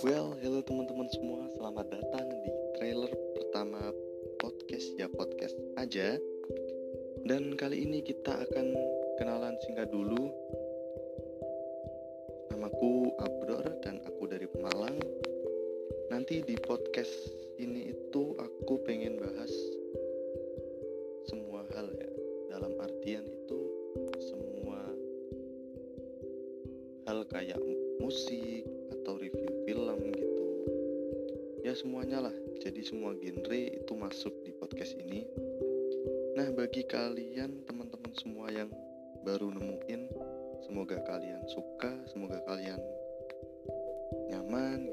Well, hello teman-teman semua, selamat datang di trailer pertama podcast ya podcast aja. Dan kali ini kita akan kenalan singkat dulu. Namaku Abror dan aku dari Pemalang. Nanti di podcast ini itu aku pengen bahas semua hal ya. Dalam artian itu semua hal kayak musik atau ya semuanya lah. Jadi semua genre itu masuk di podcast ini. Nah bagi kalian teman-teman semua yang baru nemuin semoga kalian suka semoga kalian nyaman